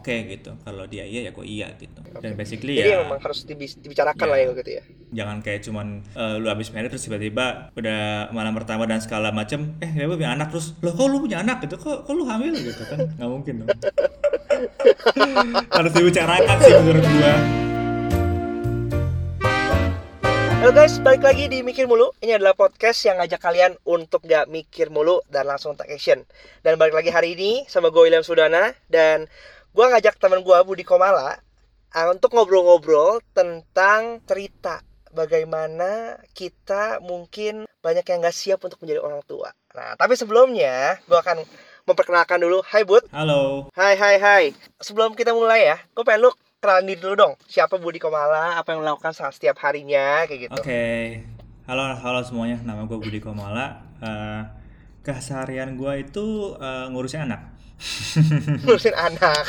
oke gitu kalau dia iya ya gue iya gitu dan basically Jadi ya memang harus dibi- dibicarakan Ya. lah ya gitu ya. jangan kayak cuman eh, lu habis married terus tiba-tiba udah malam pertama dan segala macem eh ya punya anak terus loh kok lu punya anak gitu kok kok lu hamil gitu kan nggak mungkin dong harus dibicarakan sih menurut gua Halo guys, balik lagi di Mikir Mulu. Ini adalah podcast yang ngajak kalian untuk gak mikir mulu dan langsung take action. Dan balik lagi hari ini sama gue William Sudana dan gue ngajak teman gue Budi Komala ah, untuk ngobrol-ngobrol tentang cerita bagaimana kita mungkin banyak yang gak siap untuk menjadi orang tua. Nah, tapi sebelumnya gue akan memperkenalkan dulu. Hai Bud. halo Hai hai hai. Sebelum kita mulai ya, gue pengen lu kenalin diri dulu dong. Siapa Budi Komala, apa yang lo lakukan saat setiap harinya kayak gitu. oke halo halo semuanya nama gue Budi Komala Eh, keseharian gua itu eh, ngurusin anak ngurusin anak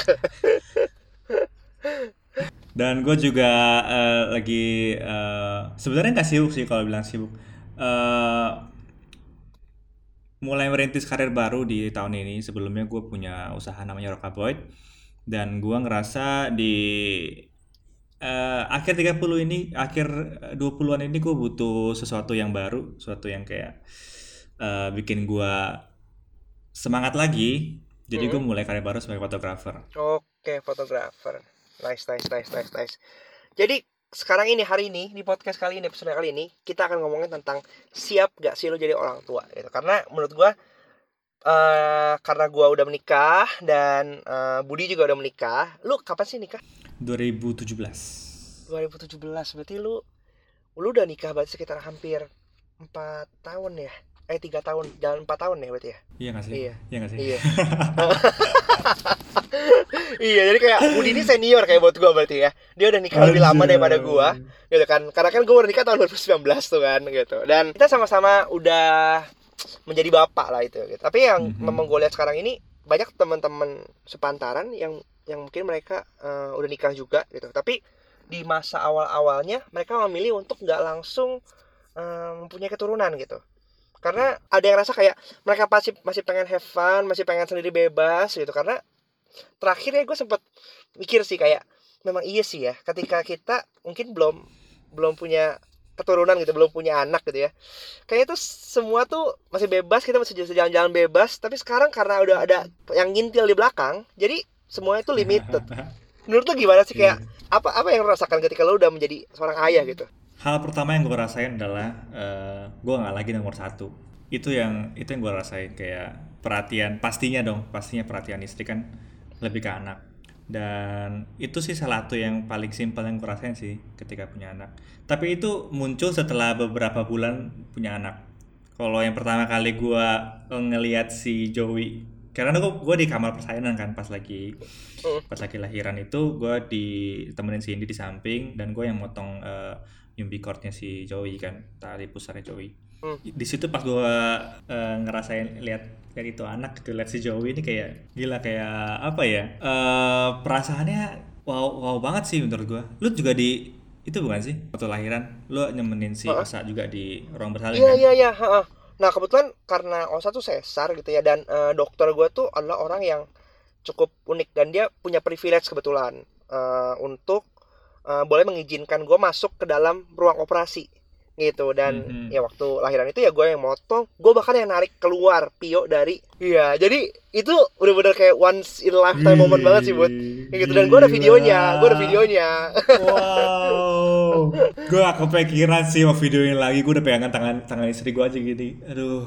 Dan gue juga eh, lagi eh, sebenarnya nggak sibuk sih kalau bilang sibuk. Eh, mulai merintis karir baru di tahun ini. Sebelumnya gue punya usaha namanya Rokaboid dan gue ngerasa di eh, akhir 30 ini, akhir 20-an ini gue butuh sesuatu yang baru, sesuatu yang kayak eh, bikin gue semangat lagi. Jadi gue mulai karir baru sebagai fotografer. oke fotografer. Nice nice nice nice nice. Jadi sekarang ini hari ini di podcast kali ini episode kali ini kita akan ngomongin tentang siap gak sih lo jadi orang tua gitu. Karena menurut gua eh karena gua udah menikah dan eh, Budi juga udah menikah lu kapan sih nikah? 2017. 2017 berarti lu lu udah nikah berarti sekitar hampir empat tahun ya eh tiga tahun jangan empat tahun ya berarti ya Iya nggak sih? Iya. Iya nggak sih? Iya. iya, jadi kayak Budi ini senior kayak buat gua berarti ya. Dia udah nikah lebih lama daripada gua, gitu kan. Karena kan gua baru nikah tahun 2019 tuh kan, gitu. Dan kita sama-sama udah menjadi bapak lah itu gitu. Tapi yang Mhm. memang gue lihat sekarang ini banyak teman-teman sepantaran yang yang mungkin mereka eh, udah nikah juga gitu. Tapi di masa awal-awalnya mereka memilih untuk nggak langsung eh, mempunyai keturunan gitu karena ada yang rasa kayak mereka masih masih pengen have fun masih pengen sendiri bebas gitu. Karena terakhirnya gue sempet mikir sih kayak memang iya sih ya ketika kita mungkin belum belum punya keturunan gitu belum punya anak gitu ya. Kayaknya tuh semua tuh masih bebas kita masih jalan-jalan bebas. Tapi sekarang karena udah ada yang ngintil di belakang jadi semuanya tuh limited. Menurut lo gimana sih? Kayak apa apa yang lo rasakan ketika lo udah menjadi seorang ayah gitu Hal pertama yang gue rasain adalah eh gue nggak lagi nomor satu. Itu yang itu yang gue rasain kayak perhatian pastinya dong, pastinya perhatian istri kan lebih ke anak. Dan itu sih salah satu yang paling simpel yang gue rasain sih ketika punya anak. Tapi itu muncul setelah beberapa bulan punya anak. Kalau yang pertama kali gue ngelihat si Joey, karena gue gue di kamar persalinan kan pas lagi pas lagi lahiran itu gue ditemenin si Indi di samping dan gue yang motong eh, nyumbi cordnya si Joey kan tali pusarnya Joey Hmm. di situ pas gue eh, ngerasain lihat lihat itu anak gitu lihat si Joey ini kayak gila kayak apa ya eh perasaannya wow wow banget sih menurut gue lu juga di itu bukan sih waktu lahiran lu nemenin si Heeh. Osa juga di ruang bersalin Iya kan iya iya. Nah kebetulan karena Osa tuh sesar gitu ya dan eh, dokter gue tuh adalah orang yang cukup unik dan dia punya privilege kebetulan eh, untuk eh, boleh mengizinkan gue masuk ke dalam ruang operasi gitu. Dan Mhm. ya waktu lahiran itu ya gue yang motong gue bahkan yang narik keluar Pio dari iya jadi itu udah-bener kayak once in a lifetime moment banget sih buat kayak gitu dan gue ada videonya gue ada videonya. Wow, gue gak kepikiran sih mau videoin lagi. Gue udah pegangan tangan tangan istri gue aja gini. Aduh,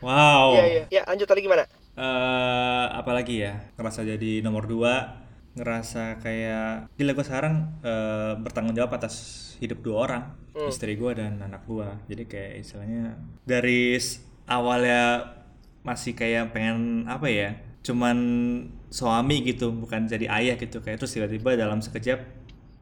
wow. iya iya. Ya lanjut tadi gimana? Eh, apalagi ya? Ngerasa jadi nomor dua ngerasa kayak gila gue sekarang eh, bertanggung jawab atas hidup dua orang Hmm. istri gue dan anak gue jadi kayak istilahnya dari awalnya masih kayak pengen apa ya cuman suami gitu bukan jadi ayah gitu. Kayak terus tiba-tiba dalam sekejap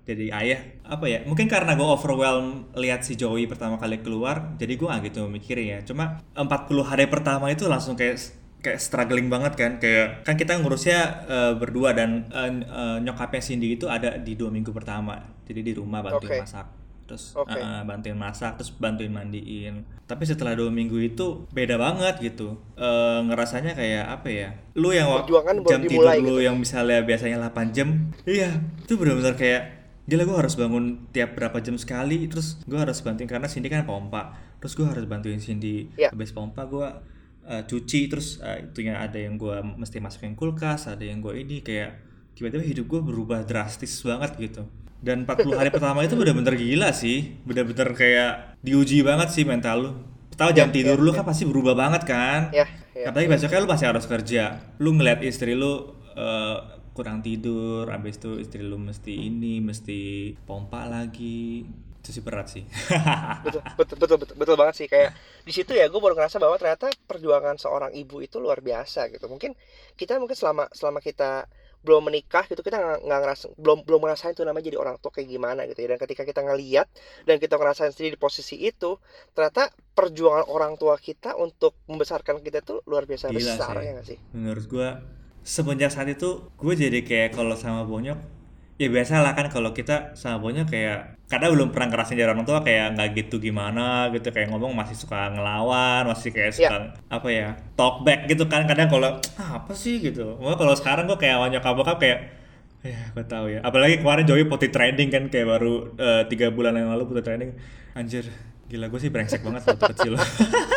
jadi ayah. Apa ya mungkin karena gue overwhelm lihat si Joey pertama kali keluar jadi gue gitu mikirin ya. Cuma 40 hari pertama itu langsung kayak kayak struggling banget kan kayak kan kita ngurusnya eh, berdua dan eh, eh, nyokapnya Cindy itu ada di dua minggu pertama jadi di rumah bantuin Oke. masak terus Oke. uh, bantuin masak terus bantuin mandiin tapi setelah dua minggu itu beda banget gitu Eh, ngerasanya kayak apa ya lu yang wak- Perjuangan baru jam tidur lu gitu. yang misalnya biasanya 8 jam iya itu benar-benar kayak gila gue harus bangun tiap berapa jam sekali terus gue harus bantuin karena Cindy kan pompa terus gue harus bantuin Cindy Iya. habis pompa gue uh, cuci terus uh, itunya ada yang gue mesti masukin kulkas ada yang gue ini kayak tiba-tiba hidup gue berubah drastis banget gitu dan 40 hari pertama itu bener-bener gila sih bener-bener kayak diuji banget sih mental lu tahu jam Ya, tidur ya, lu ya. kan pasti berubah banget kan Ya, ya. Apalagi besoknya lu masih harus kerja. Lu ngeliat istri lu eh, kurang tidur, abis itu istri lu mesti ini, mesti pompa lagi. Itu sih berat sih. betul betul betul betul, betul banget sih kayak di situ ya gue baru ngerasa bahwa ternyata perjuangan seorang ibu itu luar biasa gitu mungkin kita mungkin selama selama kita belum menikah gitu kita nggak ngerasa belum belum ngerasain tuh namanya jadi orang tua kayak gimana gitu ya dan ketika kita ngeliat dan kita ngerasain sendiri di posisi itu ternyata perjuangan orang tua kita untuk membesarkan kita tuh luar biasa Gila besar sih. ya nggak sih Menurut gua semenjak saat itu gue jadi kayak kalau sama bonyok ya biasa lah kan kalau kita sama bonyok kayak karena belum pernah ngerasain jadi orang tua kayak nggak gitu gimana gitu kayak ngomong masih suka ngelawan masih kayak suka apa ya talk back gitu kan kadang kalau "Ah, apa sih? gitu. Malah kalau sekarang gue kayak nyokap bokap kayak ya gue tahu ya. Apalagi kemarin Joey putih trending kan kayak baru eh, tiga bulan yang lalu putih trending. Anjir gila gue sih brengsek banget waktu kecil.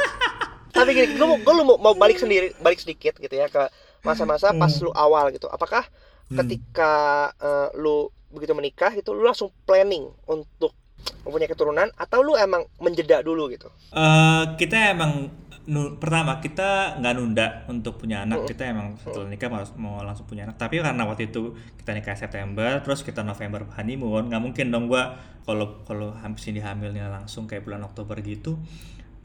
Tapi gini gue mau mau, mau balik sendiri balik sedikit gitu ya ke masa-masa pas lu awal gitu. Apakah Hmm. ketika eh, lu begitu menikah gitu lu langsung planning untuk mempunyai keturunan atau lu emang menjeda dulu gitu? Eh, kita emang nu- pertama kita nggak nunda untuk punya anak. Kita emang setelah nikah mau, mau langsung punya anak. Tapi karena waktu itu kita nikah September terus kita November honeymoon nggak mungkin dong gua kalau kalau hampir sini hamilnya langsung kayak bulan Oktober gitu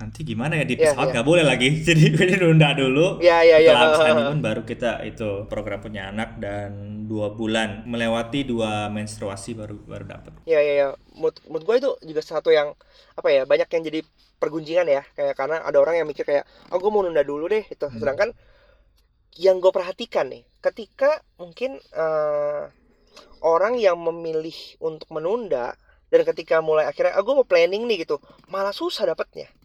nanti gimana ya di Iya, pesawat iya. nggak boleh lagi. Jadi gue nunda dulu. Iya, iya, iya. setelah honeymoon baru kita itu program punya anak dan dua bulan. Melewati dua menstruasi baru baru dapet. Ya ya ya menurut, menurut gue itu juga satu yang apa ya banyak yang jadi pergunjingan ya. Kayak karena ada orang yang mikir kayak oh gue mau nunda dulu deh itu Hmm. sedangkan yang gue perhatikan nih ketika mungkin eh, orang yang memilih untuk menunda dan ketika mulai akhirnya ah, gue mau planning nih gitu malah susah dapetnya. lu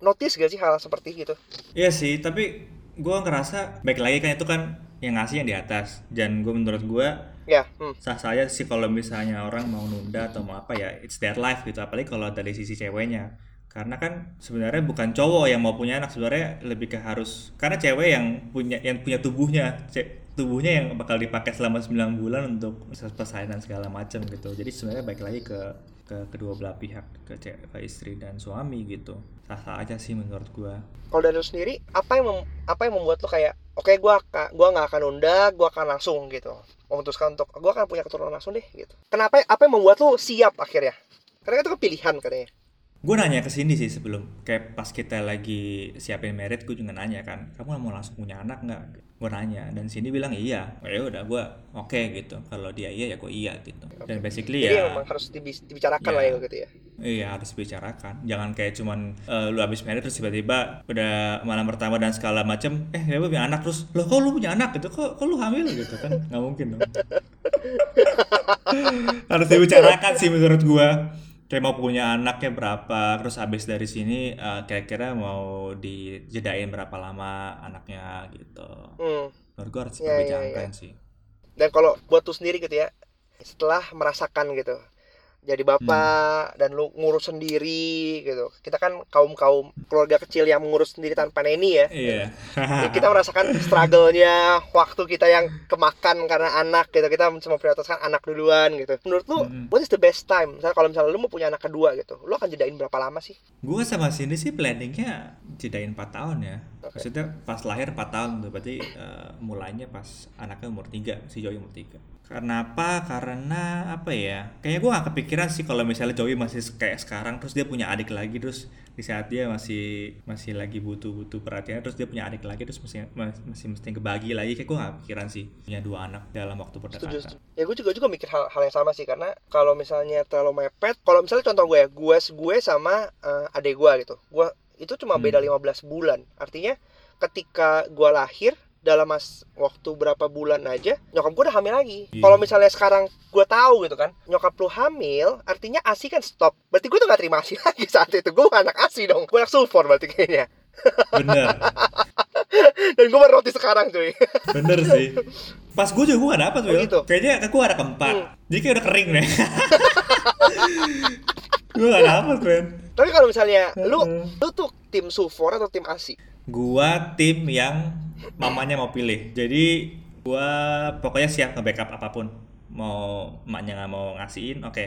notice gak sih hal seperti gitu Iya sih, tapi gue ngerasa baik lagi kan itu kan yang ngasih yang di atas. Dan gue menurut gue ya hmm. sah saja sih kalau misalnya orang mau nunda atau mau apa ya, it's their life gitu. Apalagi kalau dari sisi ceweknya. Karena kan sebenarnya bukan cowok yang mau punya anak sebenarnya lebih ke harus karena cewek yang punya yang punya tubuhnya, ce- tubuhnya yang bakal dipakai selama 9 bulan untuk persalinan segala macam gitu. Jadi sebenarnya baik lagi ke ke kedua belah pihak ke, ke istri dan suami gitu. Sah sah aja sih menurut gua. Kalau dari lu sendiri apa yang mem- apa yang membuat lu kayak oke gue akan gua nggak akan nunda gue akan langsung gitu. Memutuskan untuk gue akan punya keturunan langsung deh gitu. Kenapa apa yang membuat lu siap akhirnya? Karena itu kan pilihan katanya gue nanya ke Cindy sih sebelum kayak pas kita lagi siapin merit gue juga nanya kan kamu mau langsung punya anak nggak? Gue nanya dan Cindy bilang iya. Ya udah gue oke gitu. Kalau dia iya ya gue iya gitu. Dan basically jadi ya memang harus dibi- dibicarakan Ya. lah ya gitu ya? Iya harus bicarakan jangan kayak cuman eh, lu habis merit terus tiba-tiba udah malam pertama dan segala macem eh ya punya anak terus loh kok lu punya anak? Gitu kok kok lu hamil? Gitu kan. Nggak mungkin dong. Harus dibicarakan sih menurut gua kayak mau punya anaknya berapa? Terus habis dari sini eh, kira-kira mau dijedain berapa lama anaknya gitu. Hmm. menurut gua harus Iya, iya, dibicarakan sih. Dan kalau buat lu sendiri gitu ya setelah merasakan gitu jadi bapak dan lu ngurus sendiri gitu kita kan kaum kaum keluarga kecil yang mengurus sendiri tanpa neni ya iya Ya, kita merasakan struggle-nya waktu kita yang kemakan karena anak gitu kita cuma prioritaskan anak duluan gitu menurut lu Mm-mm. what is the best time misalnya kalau misalnya lu mau punya anak kedua gitu lu akan jedain berapa lama sih Gue sama Cindy sih planningnya jedain 4 tahun ya. Oke. Maksudnya pas lahir 4 tahun tuh, berarti eh, mulainya pas anaknya umur 3, si Joey umur 3. Karena apa? Karena apa ya? Kayaknya gue gak kepikiran sih kalau misalnya Joey masih kayak sekarang, terus dia punya adik lagi, terus di saat dia masih masih lagi butuh-butuh perhatian, terus dia punya adik lagi, terus masih masih, masih mesti kebagi lagi. Kayak gue gak kepikiran sih punya dua anak dalam waktu setuju, berdekatan. setuju. ya gue juga juga mikir hal, hal yang sama sih karena kalau misalnya terlalu mepet kalau misalnya contoh gue ya gue gue sama eh, adik gue gitu gue itu cuma Hmm. beda 15 bulan artinya ketika gue lahir dalam mas waktu berapa bulan aja nyokap gue udah hamil lagi. Iya. kalau misalnya sekarang gue tahu gitu kan nyokap lu hamil artinya asi kan stop. Berarti gue tuh gak terima asi lagi saat itu. Gue anak asi dong. Gue anak sulfur berarti kayaknya. Bener. Dan gue baru roti sekarang cuy. Bener sih. Pas gue juga gue gak dapet Oh, gitu? kayaknya gue ada keempat. Hmm. jadi kayak udah kering deh gue gak dapet men tapi kalau misalnya lu lu tuh tim sulfur atau tim asi gua tim yang mamanya mau pilih. Jadi gua pokoknya siap nge-backup apa pun. Mau emaknya nggak mau ngasihin oke.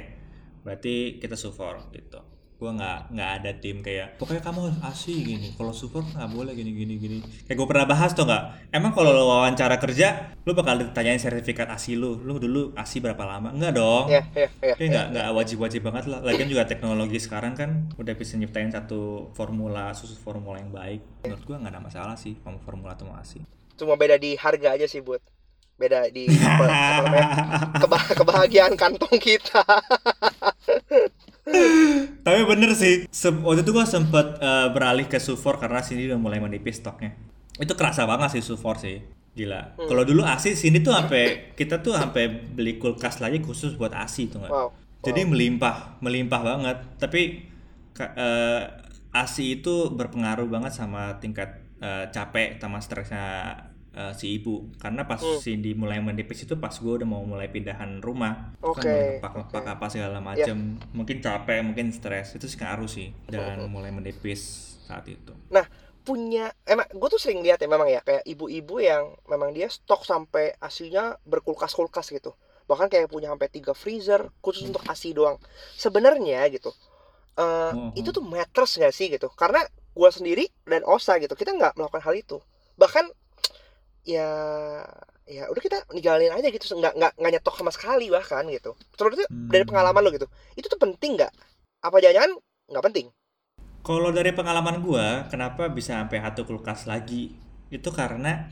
Berarti kita support gitu gua nggak nggak ada tim kayak pokoknya kamu harus asi gini kalau support nggak boleh gini gini gini. Kayak gua pernah bahas tuh nggak? Emang kalau lo wawancara kerja lu bakal ditanyain sertifikat asi lu lu dulu asi berapa lama? Enggak dong. Ya ya ya Kayak nggak nggak wajib-wajib banget lah. Lagian juga teknologi sekarang kan udah bisa nyiptain satu formula susu formula yang baik. Menurut gua nggak ada masalah sih mau formula atau mau asi. cuma beda di harga aja sih buat beda di apa, apa namanya keba- kebahagiaan kantong kita Tapi bener sih. Waktu itu gua sempet eh, beralih ke Sufor karena sini udah mulai menipis stoknya. Itu kerasa banget sih Sufor sih. Gila. Kalau dulu asi sini tuh sampai kita tuh sampai beli kulkas lagi khusus buat asi tuh nggak? wow Jadi melimpah, melimpah banget. Tapi ka- eh, ASI itu berpengaruh banget sama tingkat eh, capek sama stresnya eh, si ibu. Karena pas Hmm. Cindy mulai menipis itu pas gue udah mau mulai pindahan rumah, Oke, kan lepak-lepak oke. apa segala macem. Mungkin capek, mungkin stres itu sih ngaruh sih dan mulai menipis saat itu. Nah, punya emang gue tuh sering lihat ya memang ya kayak ibu-ibu yang memang dia stok sampai asinya berkulkas-kulkas gitu. Bahkan kayak punya sampai tiga freezer khusus untuk asi doang. Sebenarnya gitu. eh Mhm. itu tuh matters gak sih gitu? Karena gue sendiri dan Osa gitu, kita nggak melakukan hal itu. Bahkan ya ya udah kita ninggalin aja gitu nggak nggak nggak nyetok sama sekali bahkan gitu. Terus dari Hmm. pengalaman lo gitu, itu tuh penting nggak? Apa jangan-jangan nggak penting? Kalau dari pengalaman gua, kenapa bisa sampai satu kulkas lagi? Itu karena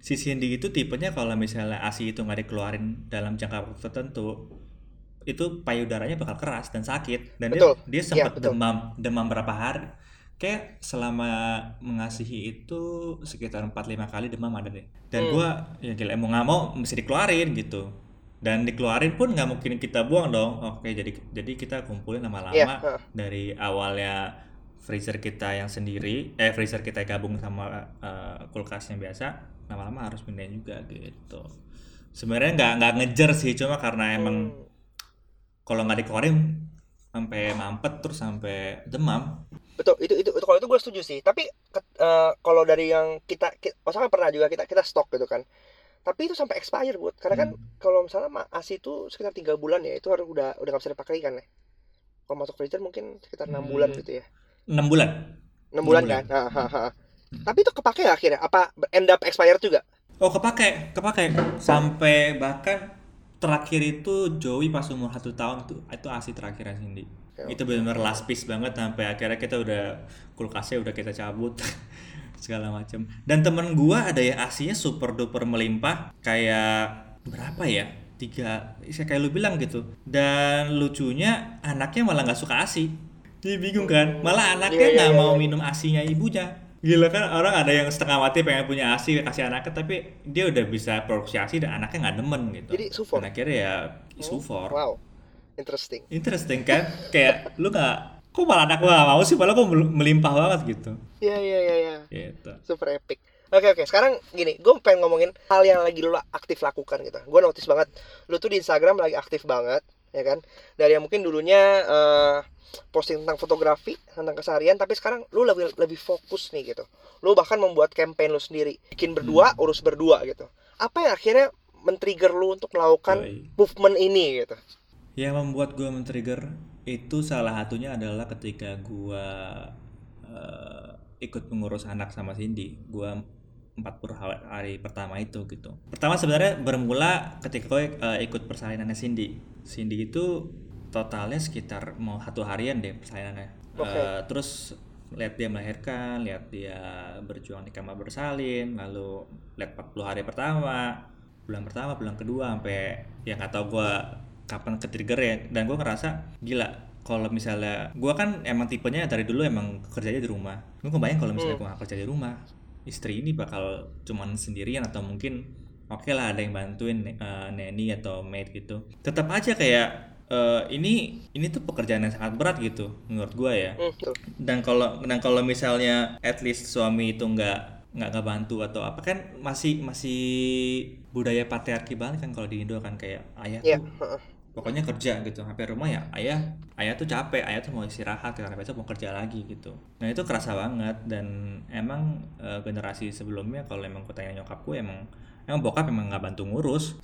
si Cindy itu tipenya kalau misalnya ASI itu nggak dikeluarin dalam jangka waktu tertentu, itu payudaranya bakal keras dan sakit. Dan Betul. dia dia sempat betul. demam, demam berapa hari. Kayak selama mengasihi itu sekitar 4-5 kali demam ada deh. Dan Hmm. gua ya gila mau nggak mau mesti dikeluarin gitu. Dan dikeluarin pun nggak mungkin kita buang dong. Oke, jadi jadi kita kumpulin lama-lama Iya, heeh. dari awalnya freezer kita yang sendiri, eh freezer kita gabung sama eh, kulkas yang biasa, lama-lama harus pindahin juga gitu. Sebenarnya nggak nggak ngejar sih, cuma karena emang Hmm. kalau nggak dikeluarin sampai mampet terus sampai demam. Betul itu itu, itu kalau itu gue setuju sih tapi eh, kalau dari yang kita, kita kan pernah juga kita kita stok gitu kan tapi itu sampai expire buat karena kan Hmm. kalau misalnya asi itu sekitar tiga bulan ya itu harus udah udah nggak bisa dipakai kan ya kalau masuk freezer mungkin sekitar enam Hmm. bulan gitu ya 6 bulan. enam Enam bulan bulan. kan Ha, ha, ha. tapi itu kepake nggak akhirnya apa end up expired juga Oh kepake, kepake sampai bahkan terakhir itu Joey pas umur satu tahun tuh itu asi terakhir Cindy. Oke, Itu benar-benar last piece banget sampai akhirnya kita udah kulkasnya udah kita cabut segala macam. Dan temen gua ada yang asinya super duper melimpah kayak berapa ya? Tiga, ya kayak lu bilang gitu. Dan lucunya anaknya malah nggak suka asi. Jadi bingung kan? Malah anaknya Iya, iya, nggak iya, mau iya. minum asinya ibunya. Gila kan orang ada yang setengah mati pengen punya asi kasih anaknya tapi dia udah bisa produksi asi dan anaknya nggak demen gitu. Jadi sufor? Dan akhirnya ya sufor. wow interesting. Interesting kan? Kayak lu nggak kok malah anak gua mau sih? Malah kok mel- melimpah banget gitu. iya iya iya iya. Gitu. super epic. Oke oke. Sekarang gini gue pengen ngomongin hal yang lagi lu aktif lakukan gitu. Gue notice banget lu tuh di Instagram lagi aktif banget ya kan? Dari yang mungkin dulunya eh, posting tentang fotografi tentang keseharian tapi sekarang lu lebih lebih fokus nih gitu. Lu bahkan membuat campaign lu sendiri. Bikin berdua urus berdua gitu. Apa yang akhirnya men-trigger lu untuk melakukan Yoi. movement ini gitu Yang membuat gua men-trigger itu salah satunya adalah ketika gua eh, ikut mengurus anak sama Cindy. Gua 40 ha- hari pertama itu gitu. Pertama sebenarnya bermula ketika gue eh, ikut persalinannya Cindy. Cindy itu totalnya sekitar mau satu harian deh persalinannya. Oke. Eh, terus lihat dia melahirkan, lihat dia berjuang di kamar bersalin, lalu lihat 40 hari pertama, bulan pertama, bulan kedua sampai ya nggak tahu gua kapan ke trigger ya. Dan gua ngerasa gila kalau misalnya gua kan emang tipenya dari dulu emang kerjanya di rumah. Gue kebayang kalau misalnya Hmm. gua nggak kerja di rumah istri ini bakal cuman sendirian atau mungkin oke okay lah ada yang bantuin uh, nanny atau maid gitu. Tetap aja kayak uh, ini ini tuh pekerjaan yang sangat berat gitu menurut gue ya. Mm, dan kalau dan kalau misalnya at least suami itu nggak nggak nggak bantu atau apa kan masih masih budaya patriarki banget kan kalau di Indo kan kayak ayah yeah. tuh pokoknya kerja gitu. Sampai rumah ya ayah ayah tuh capek ayah tuh mau istirahat karena besok mau kerja lagi gitu. Nah itu kerasa banget dan emang e, generasi sebelumnya kalau emang gue tanya nyokap gue emang emang bokap emang nggak bantu ngurus.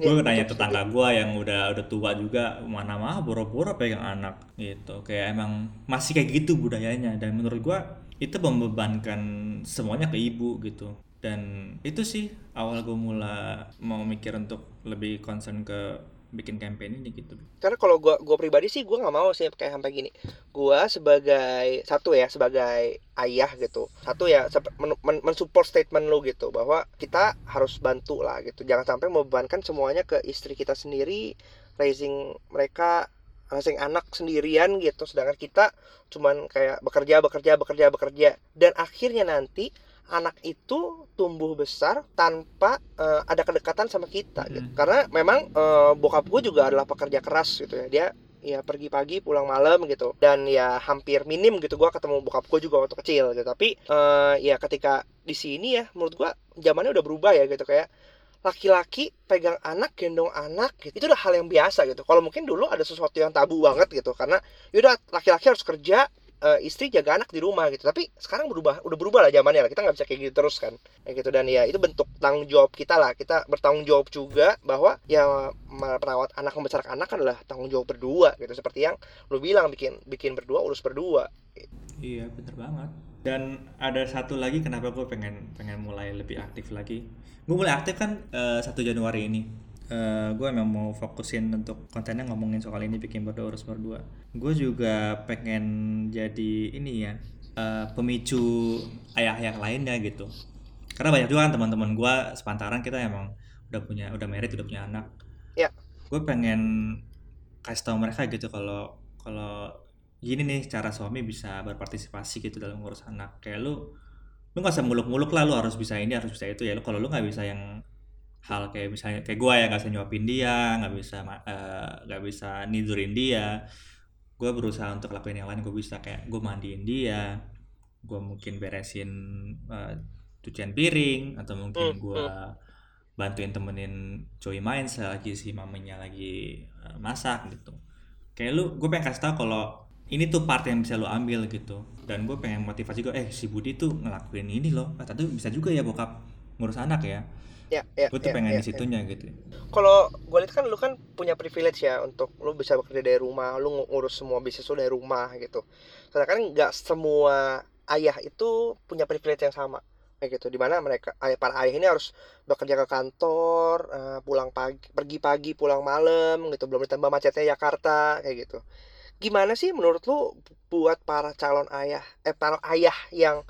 Gue ya, nanya tetangga gue yang udah udah tua juga mana mah boro-boro pegang anak gitu. Kayak emang masih kayak gitu budayanya. Dan menurut gue itu membebankan semuanya ke ibu gitu. Dan itu sih awal gue mulai mau mikir untuk lebih concern ke bikin campaign ini gitu. Karena kalau gue gue pribadi sih gue nggak mau sih kayak sampai gini. Gue sebagai satu ya sebagai ayah gitu. Satu ya men mensupport statement lu gitu bahwa kita harus bantu lah gitu. Jangan sampai membebankan semuanya ke istri kita sendiri raising mereka raising anak sendirian gitu. Sedangkan kita cuman kayak bekerja bekerja bekerja bekerja. Dan akhirnya nanti anak itu tumbuh besar tanpa uh, ada kedekatan sama kita gitu. Hmm. Karena memang uh, bokap gue juga adalah pekerja keras gitu ya. Dia ya pergi pagi pulang malam gitu dan ya hampir minim gitu gue ketemu bokap gue juga waktu kecil gitu tapi uh, ya ketika di sini ya menurut gue zamannya udah berubah ya gitu kayak laki-laki pegang anak gendong anak gitu itu udah hal yang biasa gitu kalau mungkin dulu ada sesuatu yang tabu banget gitu karena yaudah laki-laki harus kerja uh, istri jaga anak di rumah gitu. Tapi sekarang berubah udah berubah lah zamannya lah. Kita nggak bisa kayak gitu terus kan. Kayak gitu. Dan ya itu bentuk tanggung jawab kita lah. Kita bertanggung jawab juga bahwa ya merawat anak membesarkan anak adalah tanggung jawab berdua gitu. Seperti yang lu bilang bikin bikin berdua urus berdua. Iya bener banget. Dan ada satu lagi kenapa gue pengen pengen mulai lebih aktif lagi. Gue mulai aktif kan uh, eh, 1 Januari ini uh, eh, gue emang mau fokusin untuk kontennya ngomongin soal ini bikin berdua urus berdua. Gue juga pengen jadi ini ya uh, pemicu ayah-ayah lainnya gitu. Karena banyak juga kan teman-teman gue sepantaran kita emang udah punya udah merit udah punya anak. Ya gue pengen kasih tau mereka gitu kalau kalau gini nih cara suami bisa berpartisipasi gitu dalam ngurus anak. Kayak lu lu nggak usah muluk-muluk lah lu harus bisa ini harus bisa itu ya. Lu kalau lu nggak bisa yang hal kayak misalnya kayak gue ya nggak bisa nyuapin dia nggak bisa eh, nggak uh, bisa nidurin dia. Gue berusaha untuk lakuin yang lain gue bisa kayak gue mandiin dia. Gue mungkin beresin uh, cucian piring atau mungkin hmm, gue hmm. bantuin temenin Joey main selagi si mamanya lagi uh, masak gitu. Kayak lu gue pengen kasih tau kalau ini tuh part yang bisa lo ambil gitu. Dan gue pengen motivasi juga eh si Budi tuh ngelakuin ini loh. Tadi bisa juga ya bokap ngurus anak ya ya, ya gue tuh ya, pengen ya, di situnya ya. gitu. Kalau gue lihat kan lu kan punya privilege ya untuk lu bisa bekerja dari rumah lu ngurus semua bisnis lu dari rumah gitu. Sedangkan nggak semua ayah itu punya privilege yang sama kayak gitu. Di mana mereka ayah para ayah ini harus bekerja ke kantor uh, pulang pagi pergi pagi pulang malam gitu. Belum ditambah macetnya Jakarta kayak gitu. Gimana sih menurut lu buat para calon ayah eh para ayah yang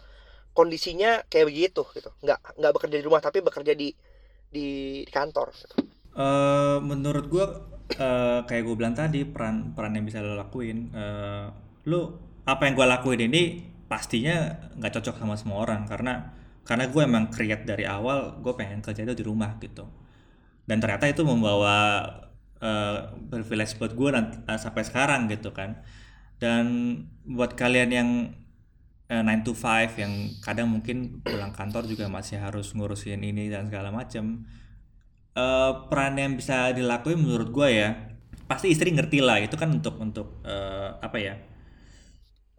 kondisinya kayak begitu gitu. Nggak nggak bekerja di rumah tapi bekerja di di, kantor gitu. uh, menurut gua uh, kayak gue bilang tadi peran peran yang bisa lo lakuin uh, lu apa yang gue lakuin ini pastinya nggak cocok sama semua orang. Karena karena gue emang create dari awal gue pengen kerja itu di rumah gitu. Dan ternyata itu membawa uh, privilege buat gue uh, sampai sekarang gitu kan. Dan buat kalian yang 9 to 5 yang kadang mungkin pulang kantor juga masih harus ngurusin ini dan segala macam uh, peran yang bisa dilakuin menurut gue ya pasti istri ngerti lah itu kan untuk untuk uh, apa ya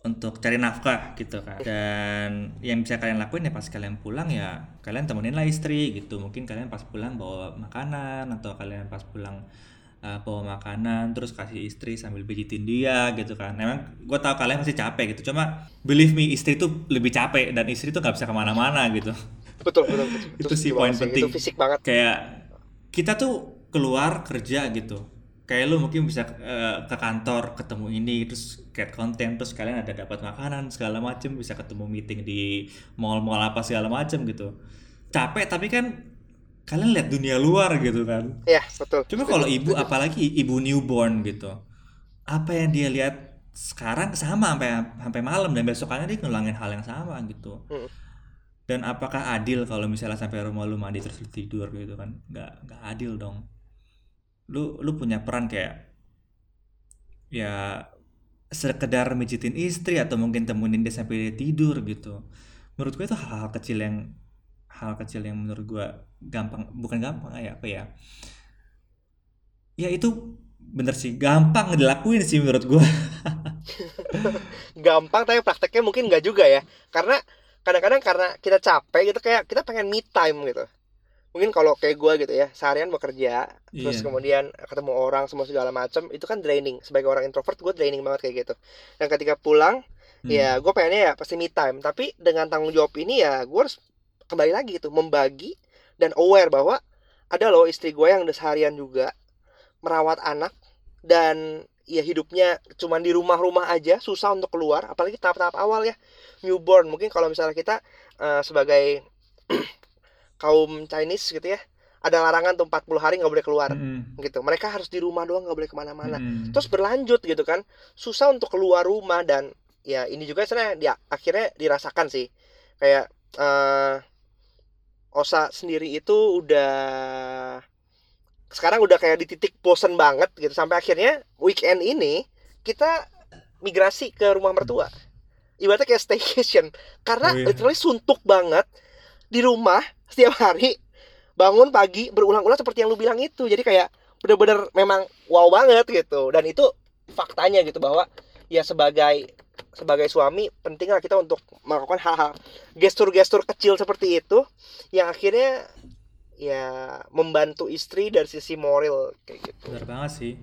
untuk cari nafkah gitu kan. Dan yang bisa kalian lakuin ya pas kalian pulang ya kalian temenin lah istri gitu. Mungkin kalian pas pulang bawa makanan atau kalian pas pulang uh, bawa makanan terus kasih istri sambil pijitin dia gitu kan. Emang gue tau kalian masih capek gitu cuma believe me istri tuh lebih capek dan istri tuh nggak bisa ke mana-mana gitu. Betul betul, betul. itu sih poin penting. itu fisik banget. Kayak kita tuh keluar kerja gitu. Kayak lu mungkin bisa uh, ke kantor ketemu ini terus get konten terus kalian ada dapat makanan segala macem bisa ketemu meeting di mall-mall apa segala macem gitu. Capek tapi kan kalian lihat dunia luar gitu kan? Iya betul. Cuma kalau ibu apalagi ibu newborn gitu apa yang dia lihat sekarang sama sampai sampai malam dan besokannya dia ngulangin hal yang sama gitu. Hmm. dan apakah adil kalau misalnya sampai rumah lu mandi terus tidur gitu kan? Nggak nggak adil dong. Lu lu punya peran kayak ya sekedar mijitin istri atau mungkin temenin dia sampai dia tidur gitu. Menurut gue itu hal-hal kecil yang hal kecil yang menurut gue gampang bukan gampang ya apa ya? Ya itu bener sih gampang dilakuin sih menurut gue gampang tapi prakteknya mungkin nggak juga ya. Karena kadang-kadang karena kita capek gitu kayak kita pengen me time gitu. Mungkin kalau kayak gue gitu ya seharian bekerja terus Iya. kemudian ketemu orang semua segala macam itu kan draining. Sebagai orang introvert gue draining banget kayak gitu. Dan ketika pulang Hmm. ya gue pengennya ya pasti me time. Tapi dengan tanggung jawab ini ya gue harus kembali lagi gitu membagi dan aware bahwa ada loh istri gue yang udah seharian juga merawat anak dan ya hidupnya cuman di rumah-rumah aja susah untuk keluar apalagi tahap-tahap awal ya newborn mungkin kalau misalnya kita eh, sebagai kaum Chinese gitu ya ada larangan tuh 40 hari nggak boleh keluar Mm-mm. gitu mereka harus di rumah doang nggak boleh ke mana-mana Mm-mm. terus berlanjut gitu kan susah untuk keluar rumah dan ya ini juga sebenarnya dia akhirnya dirasakan sih kayak eh Osa sendiri itu udah sekarang udah kayak di titik bosen banget gitu. Sampai akhirnya weekend ini kita migrasi ke rumah mertua. Ibaratnya kayak staycation. Karena Oh, iya. literally suntuk banget di rumah setiap hari. Bangun pagi berulang-ulang seperti yang lu bilang itu. Jadi kayak bener-bener memang wow banget gitu. Dan itu faktanya gitu bahwa ya sebagai sebagai suami pentinglah kita untuk melakukan hal-hal gestur-gestur kecil seperti itu yang akhirnya ya membantu istri dari sisi moral kayak gitu Bener banget sih.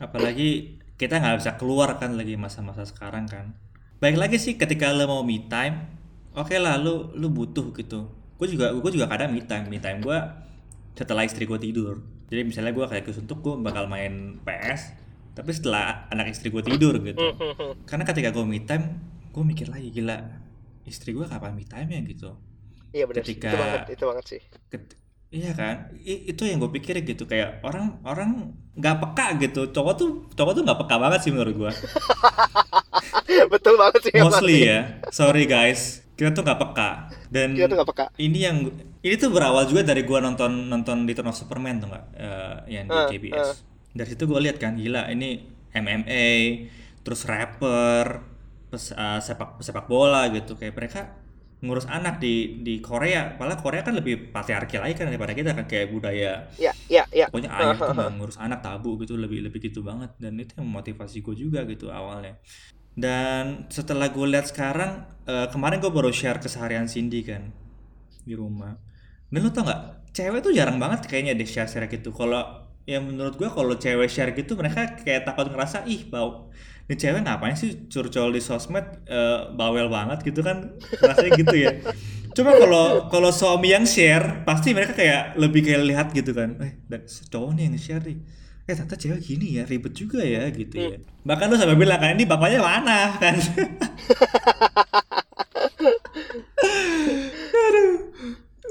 Apalagi kita nggak bisa keluar kan lagi masa-masa sekarang kan. Baik lagi sih ketika lo mau me time, oke lah lu lu butuh gitu. Gue juga gue juga kadang me time. Me time gue setelah istri gue tidur. Jadi misalnya gue kayak kesuntuk gue bakal main PS, tapi setelah anak istri gue tidur gitu. Karena ketika gue me time, gue mikir lagi gila istri gue kapan me time ya gitu. iya benar. Ketika- itu banget itu banget sih Ket- Iya kan, I- itu yang gue pikirin gitu kayak orang orang nggak peka gitu, cowok tuh cowok tuh nggak peka banget sih menurut gue. betul banget sih Mostly ya, sorry guys, kita tuh nggak peka. Dan kita tuh gak peka ini yang ini tuh berawal juga dari gue nonton nonton Return of Superman tuh nggak, Eh, yang di Ah, KBS. Dari situ gue lihat kan, gila ini MMA, terus rapper, terus eh, sepak sepak bola gitu. Kayak mereka ngurus anak di di Korea. Padahal Korea kan lebih patriarki lagi kan daripada kita kan kayak budaya. Ya ya ya. Pokoknya ayah tuh ngurus anak tabu gitu lebih lebih gitu banget. Dan itu yang memotivasi gue juga gitu awalnya. Dan setelah gue lihat sekarang eh, kemarin gue baru share keseharian Cindy kan di rumah. Dan lo tau nggak? Cewek tuh jarang banget kayaknya deh share share gitu. Kalau ya menurut gue kalau cewek share gitu mereka kayak takut ngerasa ih bau ini cewek ngapain sih curcol di sosmed eh, bawel banget gitu kan rasanya gitu ya Coba kalau kalau suami yang share, pasti mereka kayak lebih kayak lihat gitu kan. Eh, dan cowok nih yang share nih. Eh, ternyata cewek gini ya, ribet juga ya gitu ya. Bahkan lu sampai bilang kan ini bapaknya mana kan. Aduh.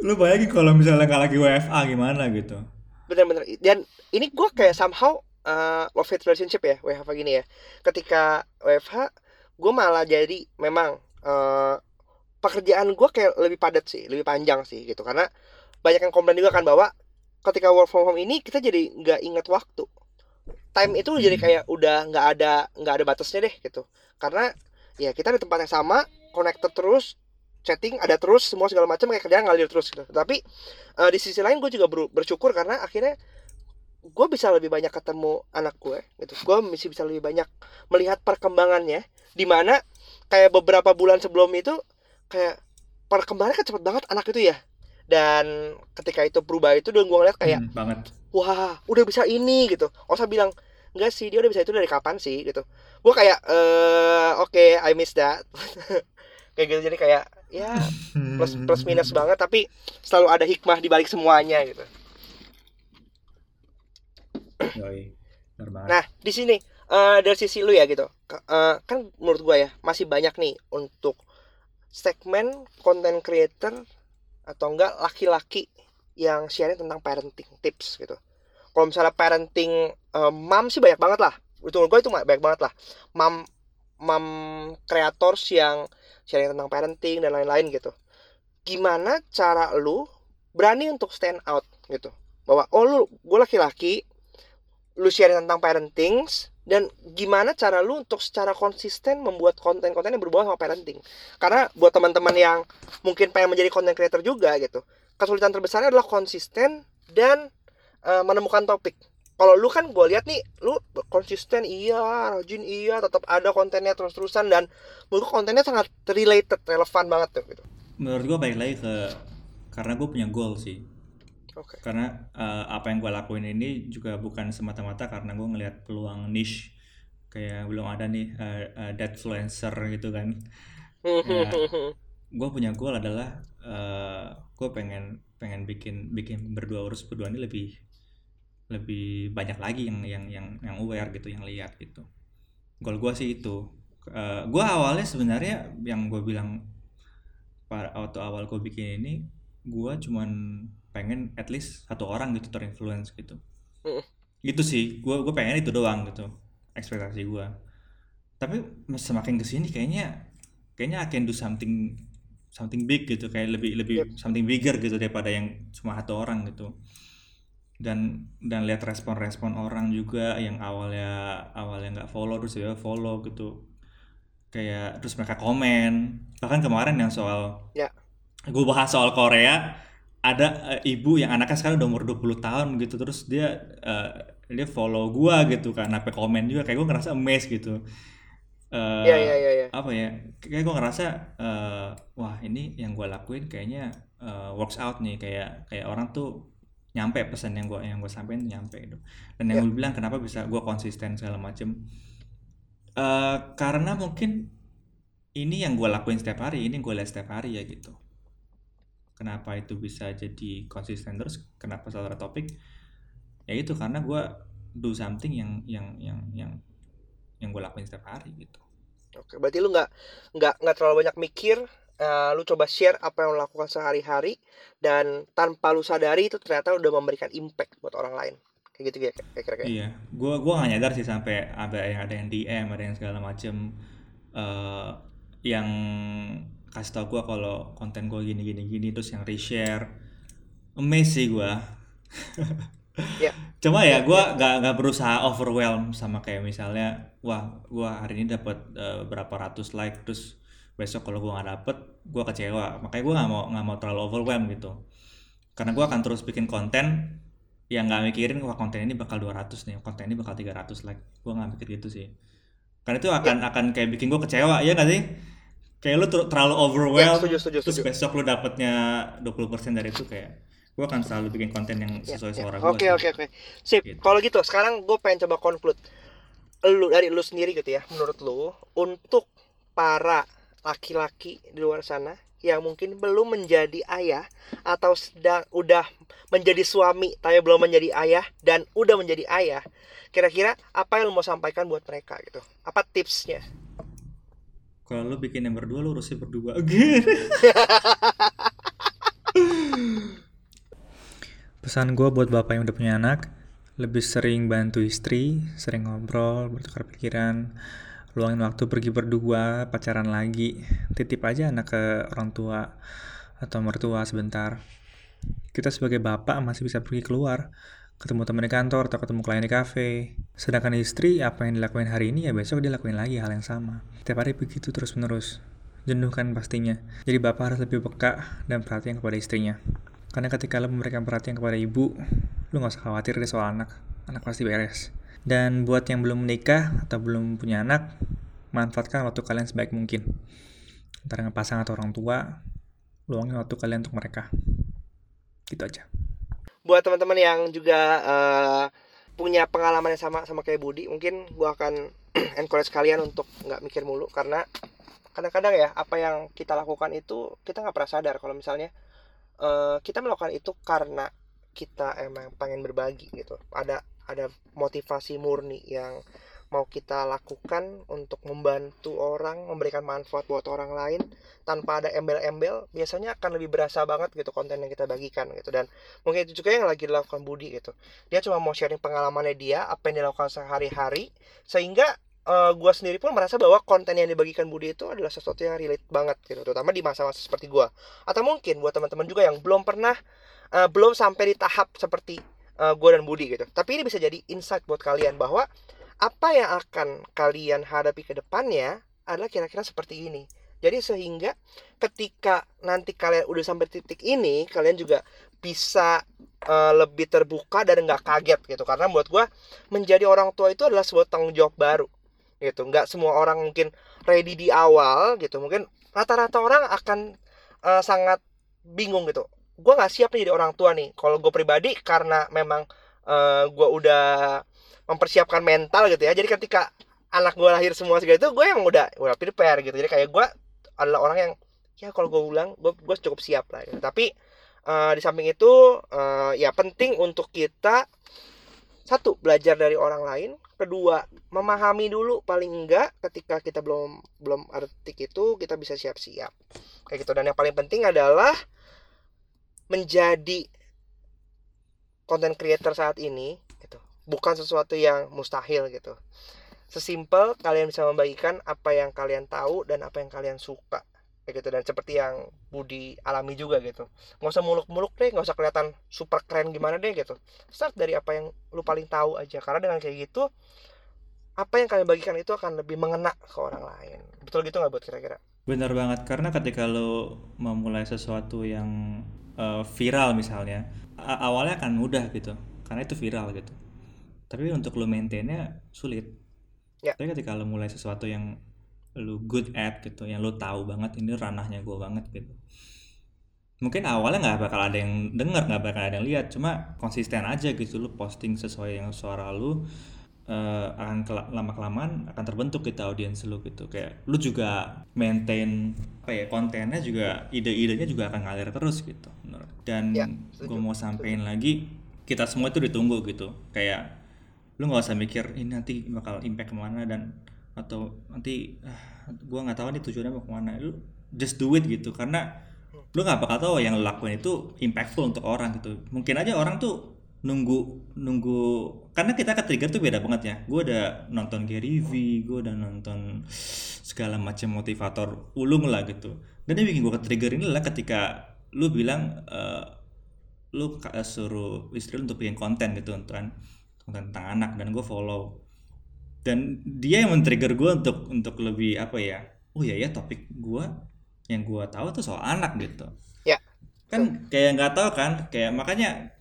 Lu bayangin kalau misalnya nggak lagi WFA gimana gitu. bener-bener dan ini gue kayak somehow uh, love hate relationship ya WFH gini ya. Ketika WFH gue malah jadi memang uh, pekerjaan gue kayak lebih padat sih lebih panjang sih gitu. Karena banyak yang komplain juga kan bahwa ketika work from home ini kita jadi nggak inget waktu. Time itu jadi Hmm. kayak udah nggak ada nggak ada batasnya deh gitu. Karena ya kita di tempat yang sama connected terus chatting ada terus semua segala macam kayak kerjaan ngalir terus gitu. Tapi eh, di sisi lain gue juga ber- bersyukur karena akhirnya gue bisa lebih banyak ketemu anak gue gitu. Gue masih bisa lebih banyak melihat perkembangannya. Di mana kayak beberapa bulan sebelum itu kayak perkembangannya kan cepet banget anak itu ya. Dan ketika itu berubah itu dan gue ngeliat kayak Hmm, banget. wah udah bisa ini gitu. Osa bilang enggak sih dia udah bisa itu dari kapan sih? Gitu. Gue kayak eh oke I miss that. Kayak gitu. Jadi kayak ya plus plus minus banget tapi selalu ada hikmah di balik semuanya gitu Nah di sini eh, dari sisi lu ya gitu. Eh, kan menurut gue ya masih banyak nih untuk segmen content creator atau enggak laki-laki yang sharing tentang parenting tips gitu. Kalau misalnya parenting eh, mom sih banyak banget lah. Itu menurut gue itu banyak banget lah. Mom mom creators yang sharing tentang parenting dan lain-lain gitu. Gimana cara lu berani untuk stand out gitu. Bahwa oh lu gue laki-laki lu share tentang parenting dan gimana cara lu untuk secara konsisten membuat konten-konten yang berbau sama parenting. Karena buat teman-teman yang mungkin pengen menjadi content creator juga gitu kesulitan terbesarnya adalah konsisten dan uh, menemukan topik. Kalau lu kan gue lihat nih lu konsisten iya rajin iya tetap ada kontennya terus-terusan dan menurut kontennya sangat related relevan banget tuh gitu. Menurut gue baik lagi ke karena gue punya goal sih okay. karena uh, apa yang gue lakuin ini juga bukan semata-mata karena gue ngelihat peluang niche. Kayak belum ada nih uh, uh, dead influencer gitu kan. Ya, gue punya goal adalah uh, gue pengen pengen bikin bikin berdua urus berdua ini lebih lebih banyak lagi yang yang yang yang aware gitu yang lihat gitu. Goal gue sih itu. Uh, eh, gue awalnya sebenarnya yang gue bilang pada waktu awal gue bikin ini gue cuman pengen at least satu orang gitu terinfluence gitu mm. gitu sih gue gue pengen itu doang gitu ekspektasi gue tapi semakin ke sini kayaknya kayaknya I can do something something big gitu kayak lebih lebih yep. something bigger gitu daripada yang cuma satu orang gitu dan dan lihat respon-respon orang juga yang awalnya awalnya nggak follow terus ya follow gitu kayak terus mereka komen bahkan kemarin yang soal ya. gue bahas soal Korea ada uh, ibu yang anaknya sekarang udah umur 20 tahun gitu terus dia uh, dia follow gue gitu kan apa komen juga kayak gue ngerasa amazed gitu. Uh, ya, ya, ya, apa ya kayak gue ngerasa uh, wah ini yang gue lakuin kayaknya uh, works out nih kayak kayak orang tuh nyampe pesan yang gue yang gue sampaikan nyampe itu dan yang yeah. gue bilang kenapa bisa gue konsisten segala macem. Uh, karena mungkin ini yang gue lakuin setiap hari ini gue lihat setiap hari ya gitu kenapa itu bisa jadi konsisten terus kenapa salah topik? Ya itu karena gue do something yang yang yang yang yang gue lakuin setiap hari gitu. Oke berarti lu nggak nggak nggak terlalu banyak mikir uh, lu coba share apa yang lu lakukan sehari-hari dan tanpa lu sadari itu ternyata udah memberikan impact buat orang lain. Kayak gitu ya kayak kira-kira iya. Gua gua gak nyadar sih sampai ada yang ada yang DM ada yang segala macem uh, yang kasih tau gua kalau konten gua gini gini gini terus yang reshare. Amazing sih gua. Yeah. cuma ya gue yeah. gak, gak berusaha overwhelm sama kayak misalnya wah gue hari ini dapat uh, berapa ratus like terus besok kalau gue nggak dapet gue kecewa. Makanya gue nggak mau nggak mau terlalu overwhelm gitu. Karena gue akan terus bikin konten yang nggak mikirin wah konten ini bakal 200 nih konten ini bakal 300 like. Gue nggak mikir gitu sih. Karena itu akan ya. akan kayak bikin gue kecewa ya nggak sih kayak lu ter terlalu overwhelmed ya, setuju, setuju, terus besok lu dapetnya 20% dari itu kayak gue akan selalu bikin konten yang ya, sesuai ya, suara ya. gue oke oke oke. Sip gitu. kalau gitu sekarang gue pengen coba conclude. Lu dari lu sendiri gitu ya menurut lu untuk para laki-laki di luar sana yang mungkin belum menjadi ayah atau sedang udah menjadi suami tapi belum menjadi ayah dan udah menjadi ayah kira-kira apa yang lo mau sampaikan buat mereka gitu? Apa tipsnya kalau lo bikin yang berdua lo harusnya berdua. Pesan gue buat bapak yang udah punya anak lebih sering bantu istri sering ngobrol bertukar pikiran luangin waktu pergi berdua, pacaran lagi, titip aja anak ke orang tua atau mertua sebentar. Kita sebagai bapak masih bisa pergi keluar, ketemu teman di kantor atau ketemu klien di kafe. Sedangkan istri, apa yang dilakuin hari ini ya besok dia lakuin lagi hal yang sama. Tiap hari begitu terus-menerus. Jenuh kan pastinya. Jadi bapak harus lebih peka dan perhatian kepada istrinya. Karena ketika lo memberikan perhatian kepada ibu, lo gak usah khawatir deh soal anak. Anak pasti beres. Dan buat yang belum menikah atau belum punya anak, manfaatkan waktu kalian sebaik mungkin. Antara pasangan atau orang tua, luangin waktu kalian untuk mereka. Gitu aja. Buat teman-teman yang juga uh, punya pengalaman yang sama sama kayak Budi, mungkin gue akan encourage kalian untuk nggak mikir mulu karena kadang-kadang ya apa yang kita lakukan itu kita nggak pernah sadar kalau misalnya uh, kita melakukan itu karena kita emang pengen berbagi gitu. Ada ada motivasi murni yang mau kita lakukan untuk membantu orang, memberikan manfaat buat orang lain tanpa ada embel-embel, biasanya akan lebih berasa banget gitu konten yang kita bagikan gitu. Dan mungkin itu juga yang lagi dilakukan Budi gitu. Dia cuma mau sharing pengalamannya dia, apa yang dilakukan sehari-hari, sehingga uh, gue sendiri pun merasa bahwa konten yang dibagikan Budi itu adalah sesuatu yang relate banget gitu terutama di masa-masa seperti gue atau mungkin buat teman-teman juga yang belum pernah uh, belum sampai di tahap seperti uh, gue dan Budi gitu tapi ini bisa jadi insight buat kalian bahwa apa yang akan kalian hadapi ke depannya adalah kira-kira seperti ini. Jadi sehingga ketika nanti kalian udah sampai titik ini kalian juga bisa uh, lebih terbuka dan nggak kaget gitu. Karena buat gue menjadi orang tua itu adalah sebuah tanggung jawab baru gitu. Nggak semua orang mungkin ready di awal gitu. Mungkin rata-rata orang akan uh, sangat bingung gitu. Gue nggak siap nih jadi orang tua nih. Kalau gue pribadi karena memang uh, eh, gue udah mempersiapkan mental gitu ya. Jadi ketika anak gue lahir semua segala itu gue yang udah udah prepare gitu. Jadi kayak gue adalah orang yang ya kalau gue ulang gue gue cukup siap lah gitu. tapi uh, di samping itu uh, ya penting untuk kita satu belajar dari orang lain. Kedua memahami dulu paling enggak ketika kita belum belum artik itu kita bisa siap-siap. Kayak gitu. Dan yang paling penting adalah menjadi content creator saat ini bukan sesuatu yang mustahil gitu. Sesimpel kalian bisa membagikan apa yang kalian tahu dan apa yang kalian suka kayak gitu. Dan seperti yang Budi alami juga gitu. Nggak usah muluk-muluk deh nggak usah kelihatan super keren gimana deh gitu. Start dari apa yang lu paling tahu aja. Karena dengan kayak gitu apa yang kalian bagikan itu akan lebih mengena ke orang lain. Betul gitu nggak buat kira-kira? Benar banget. Karena ketika lo memulai sesuatu yang uh, viral misalnya awalnya akan mudah gitu. Karena itu viral gitu tapi untuk lo maintainnya sulit. Ya. tapi ketika lo mulai sesuatu yang lu good at gitu yang lu tahu banget ini ranahnya gue banget gitu. Mungkin awalnya nggak bakal ada yang denger nggak bakal ada yang lihat cuma konsisten aja gitu lu posting sesuai yang suara lu uh, akan lama kelamaan akan terbentuk gitu audiens lu gitu. Kayak lu juga maintain apa ya kontennya juga ide-idenya juga akan ngalir terus gitu dan ya, gue mau sampein lagi kita semua itu ditunggu gitu. Kayak lu nggak usah mikir ini nanti bakal impact ke mana dan atau nanti ah, gue nggak tahu nih tujuannya mau ke mana. Lu just do it gitu karena lu nggak bakal tahu yang lu lakuin itu impactful untuk orang gitu. Mungkin aja orang tuh nunggu nunggu karena kita ke trigger tuh beda banget ya. Gue udah nonton Gary V gue udah nonton segala macam motivator ulung lah gitu. Dan yang bikin gue ke trigger ini adalah ketika lu bilang uh, lu suruh istri lu untuk bikin konten gitu kan konten tentang anak dan gue follow. Dan dia yang men-trigger gue untuk untuk lebih apa ya oh ya ya topik gue yang gue tahu tuh soal anak gitu. Ya. Kan kayak nggak tahu kan kayak makanya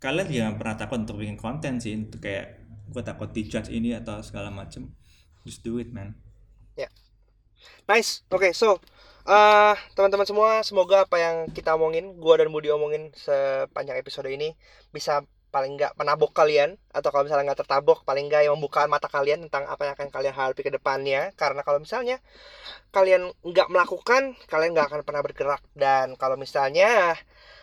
kalian jangan pernah takut untuk bikin konten sih untuk kayak gue takut dijudge ini atau segala macem. Just do it man. Ya. Nice. Oke okay, so uh, teman-teman semua semoga apa yang kita omongin gue dan Budi omongin sepanjang episode ini bisa paling nggak menabok kalian atau kalau misalnya nggak tertabok paling nggak yang membuka mata kalian tentang apa yang akan kalian hadapi ke depannya. Karena kalau misalnya kalian nggak melakukan kalian nggak akan pernah bergerak. Dan kalau misalnya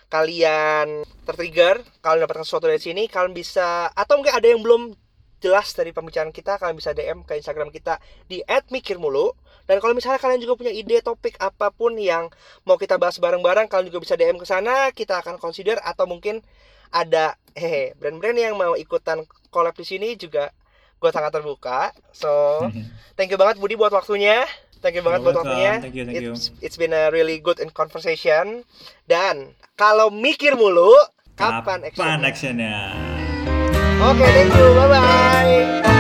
kalian tertrigger kalian dapatkan sesuatu dari sini kalian bisa atau mungkin ada yang belum jelas dari pembicaraan kita kalian bisa DM ke Instagram kita di @mikirmulu. Dan kalau misalnya kalian juga punya ide topik apa pun yang mau kita bahas bareng-bareng kalian juga bisa DM ke sana kita akan consider atau mungkin ada hehe brand-brand yang mau ikutan collab di sini juga gue sangat terbuka so thank you banget Budi buat waktunya. Thank you banget buat waktunya. thank you, thank you. It's, it's been a really good in conversation. Dan kalau mikir mulu kapan, kapan actionnya? oke okay, thank you. Bye bye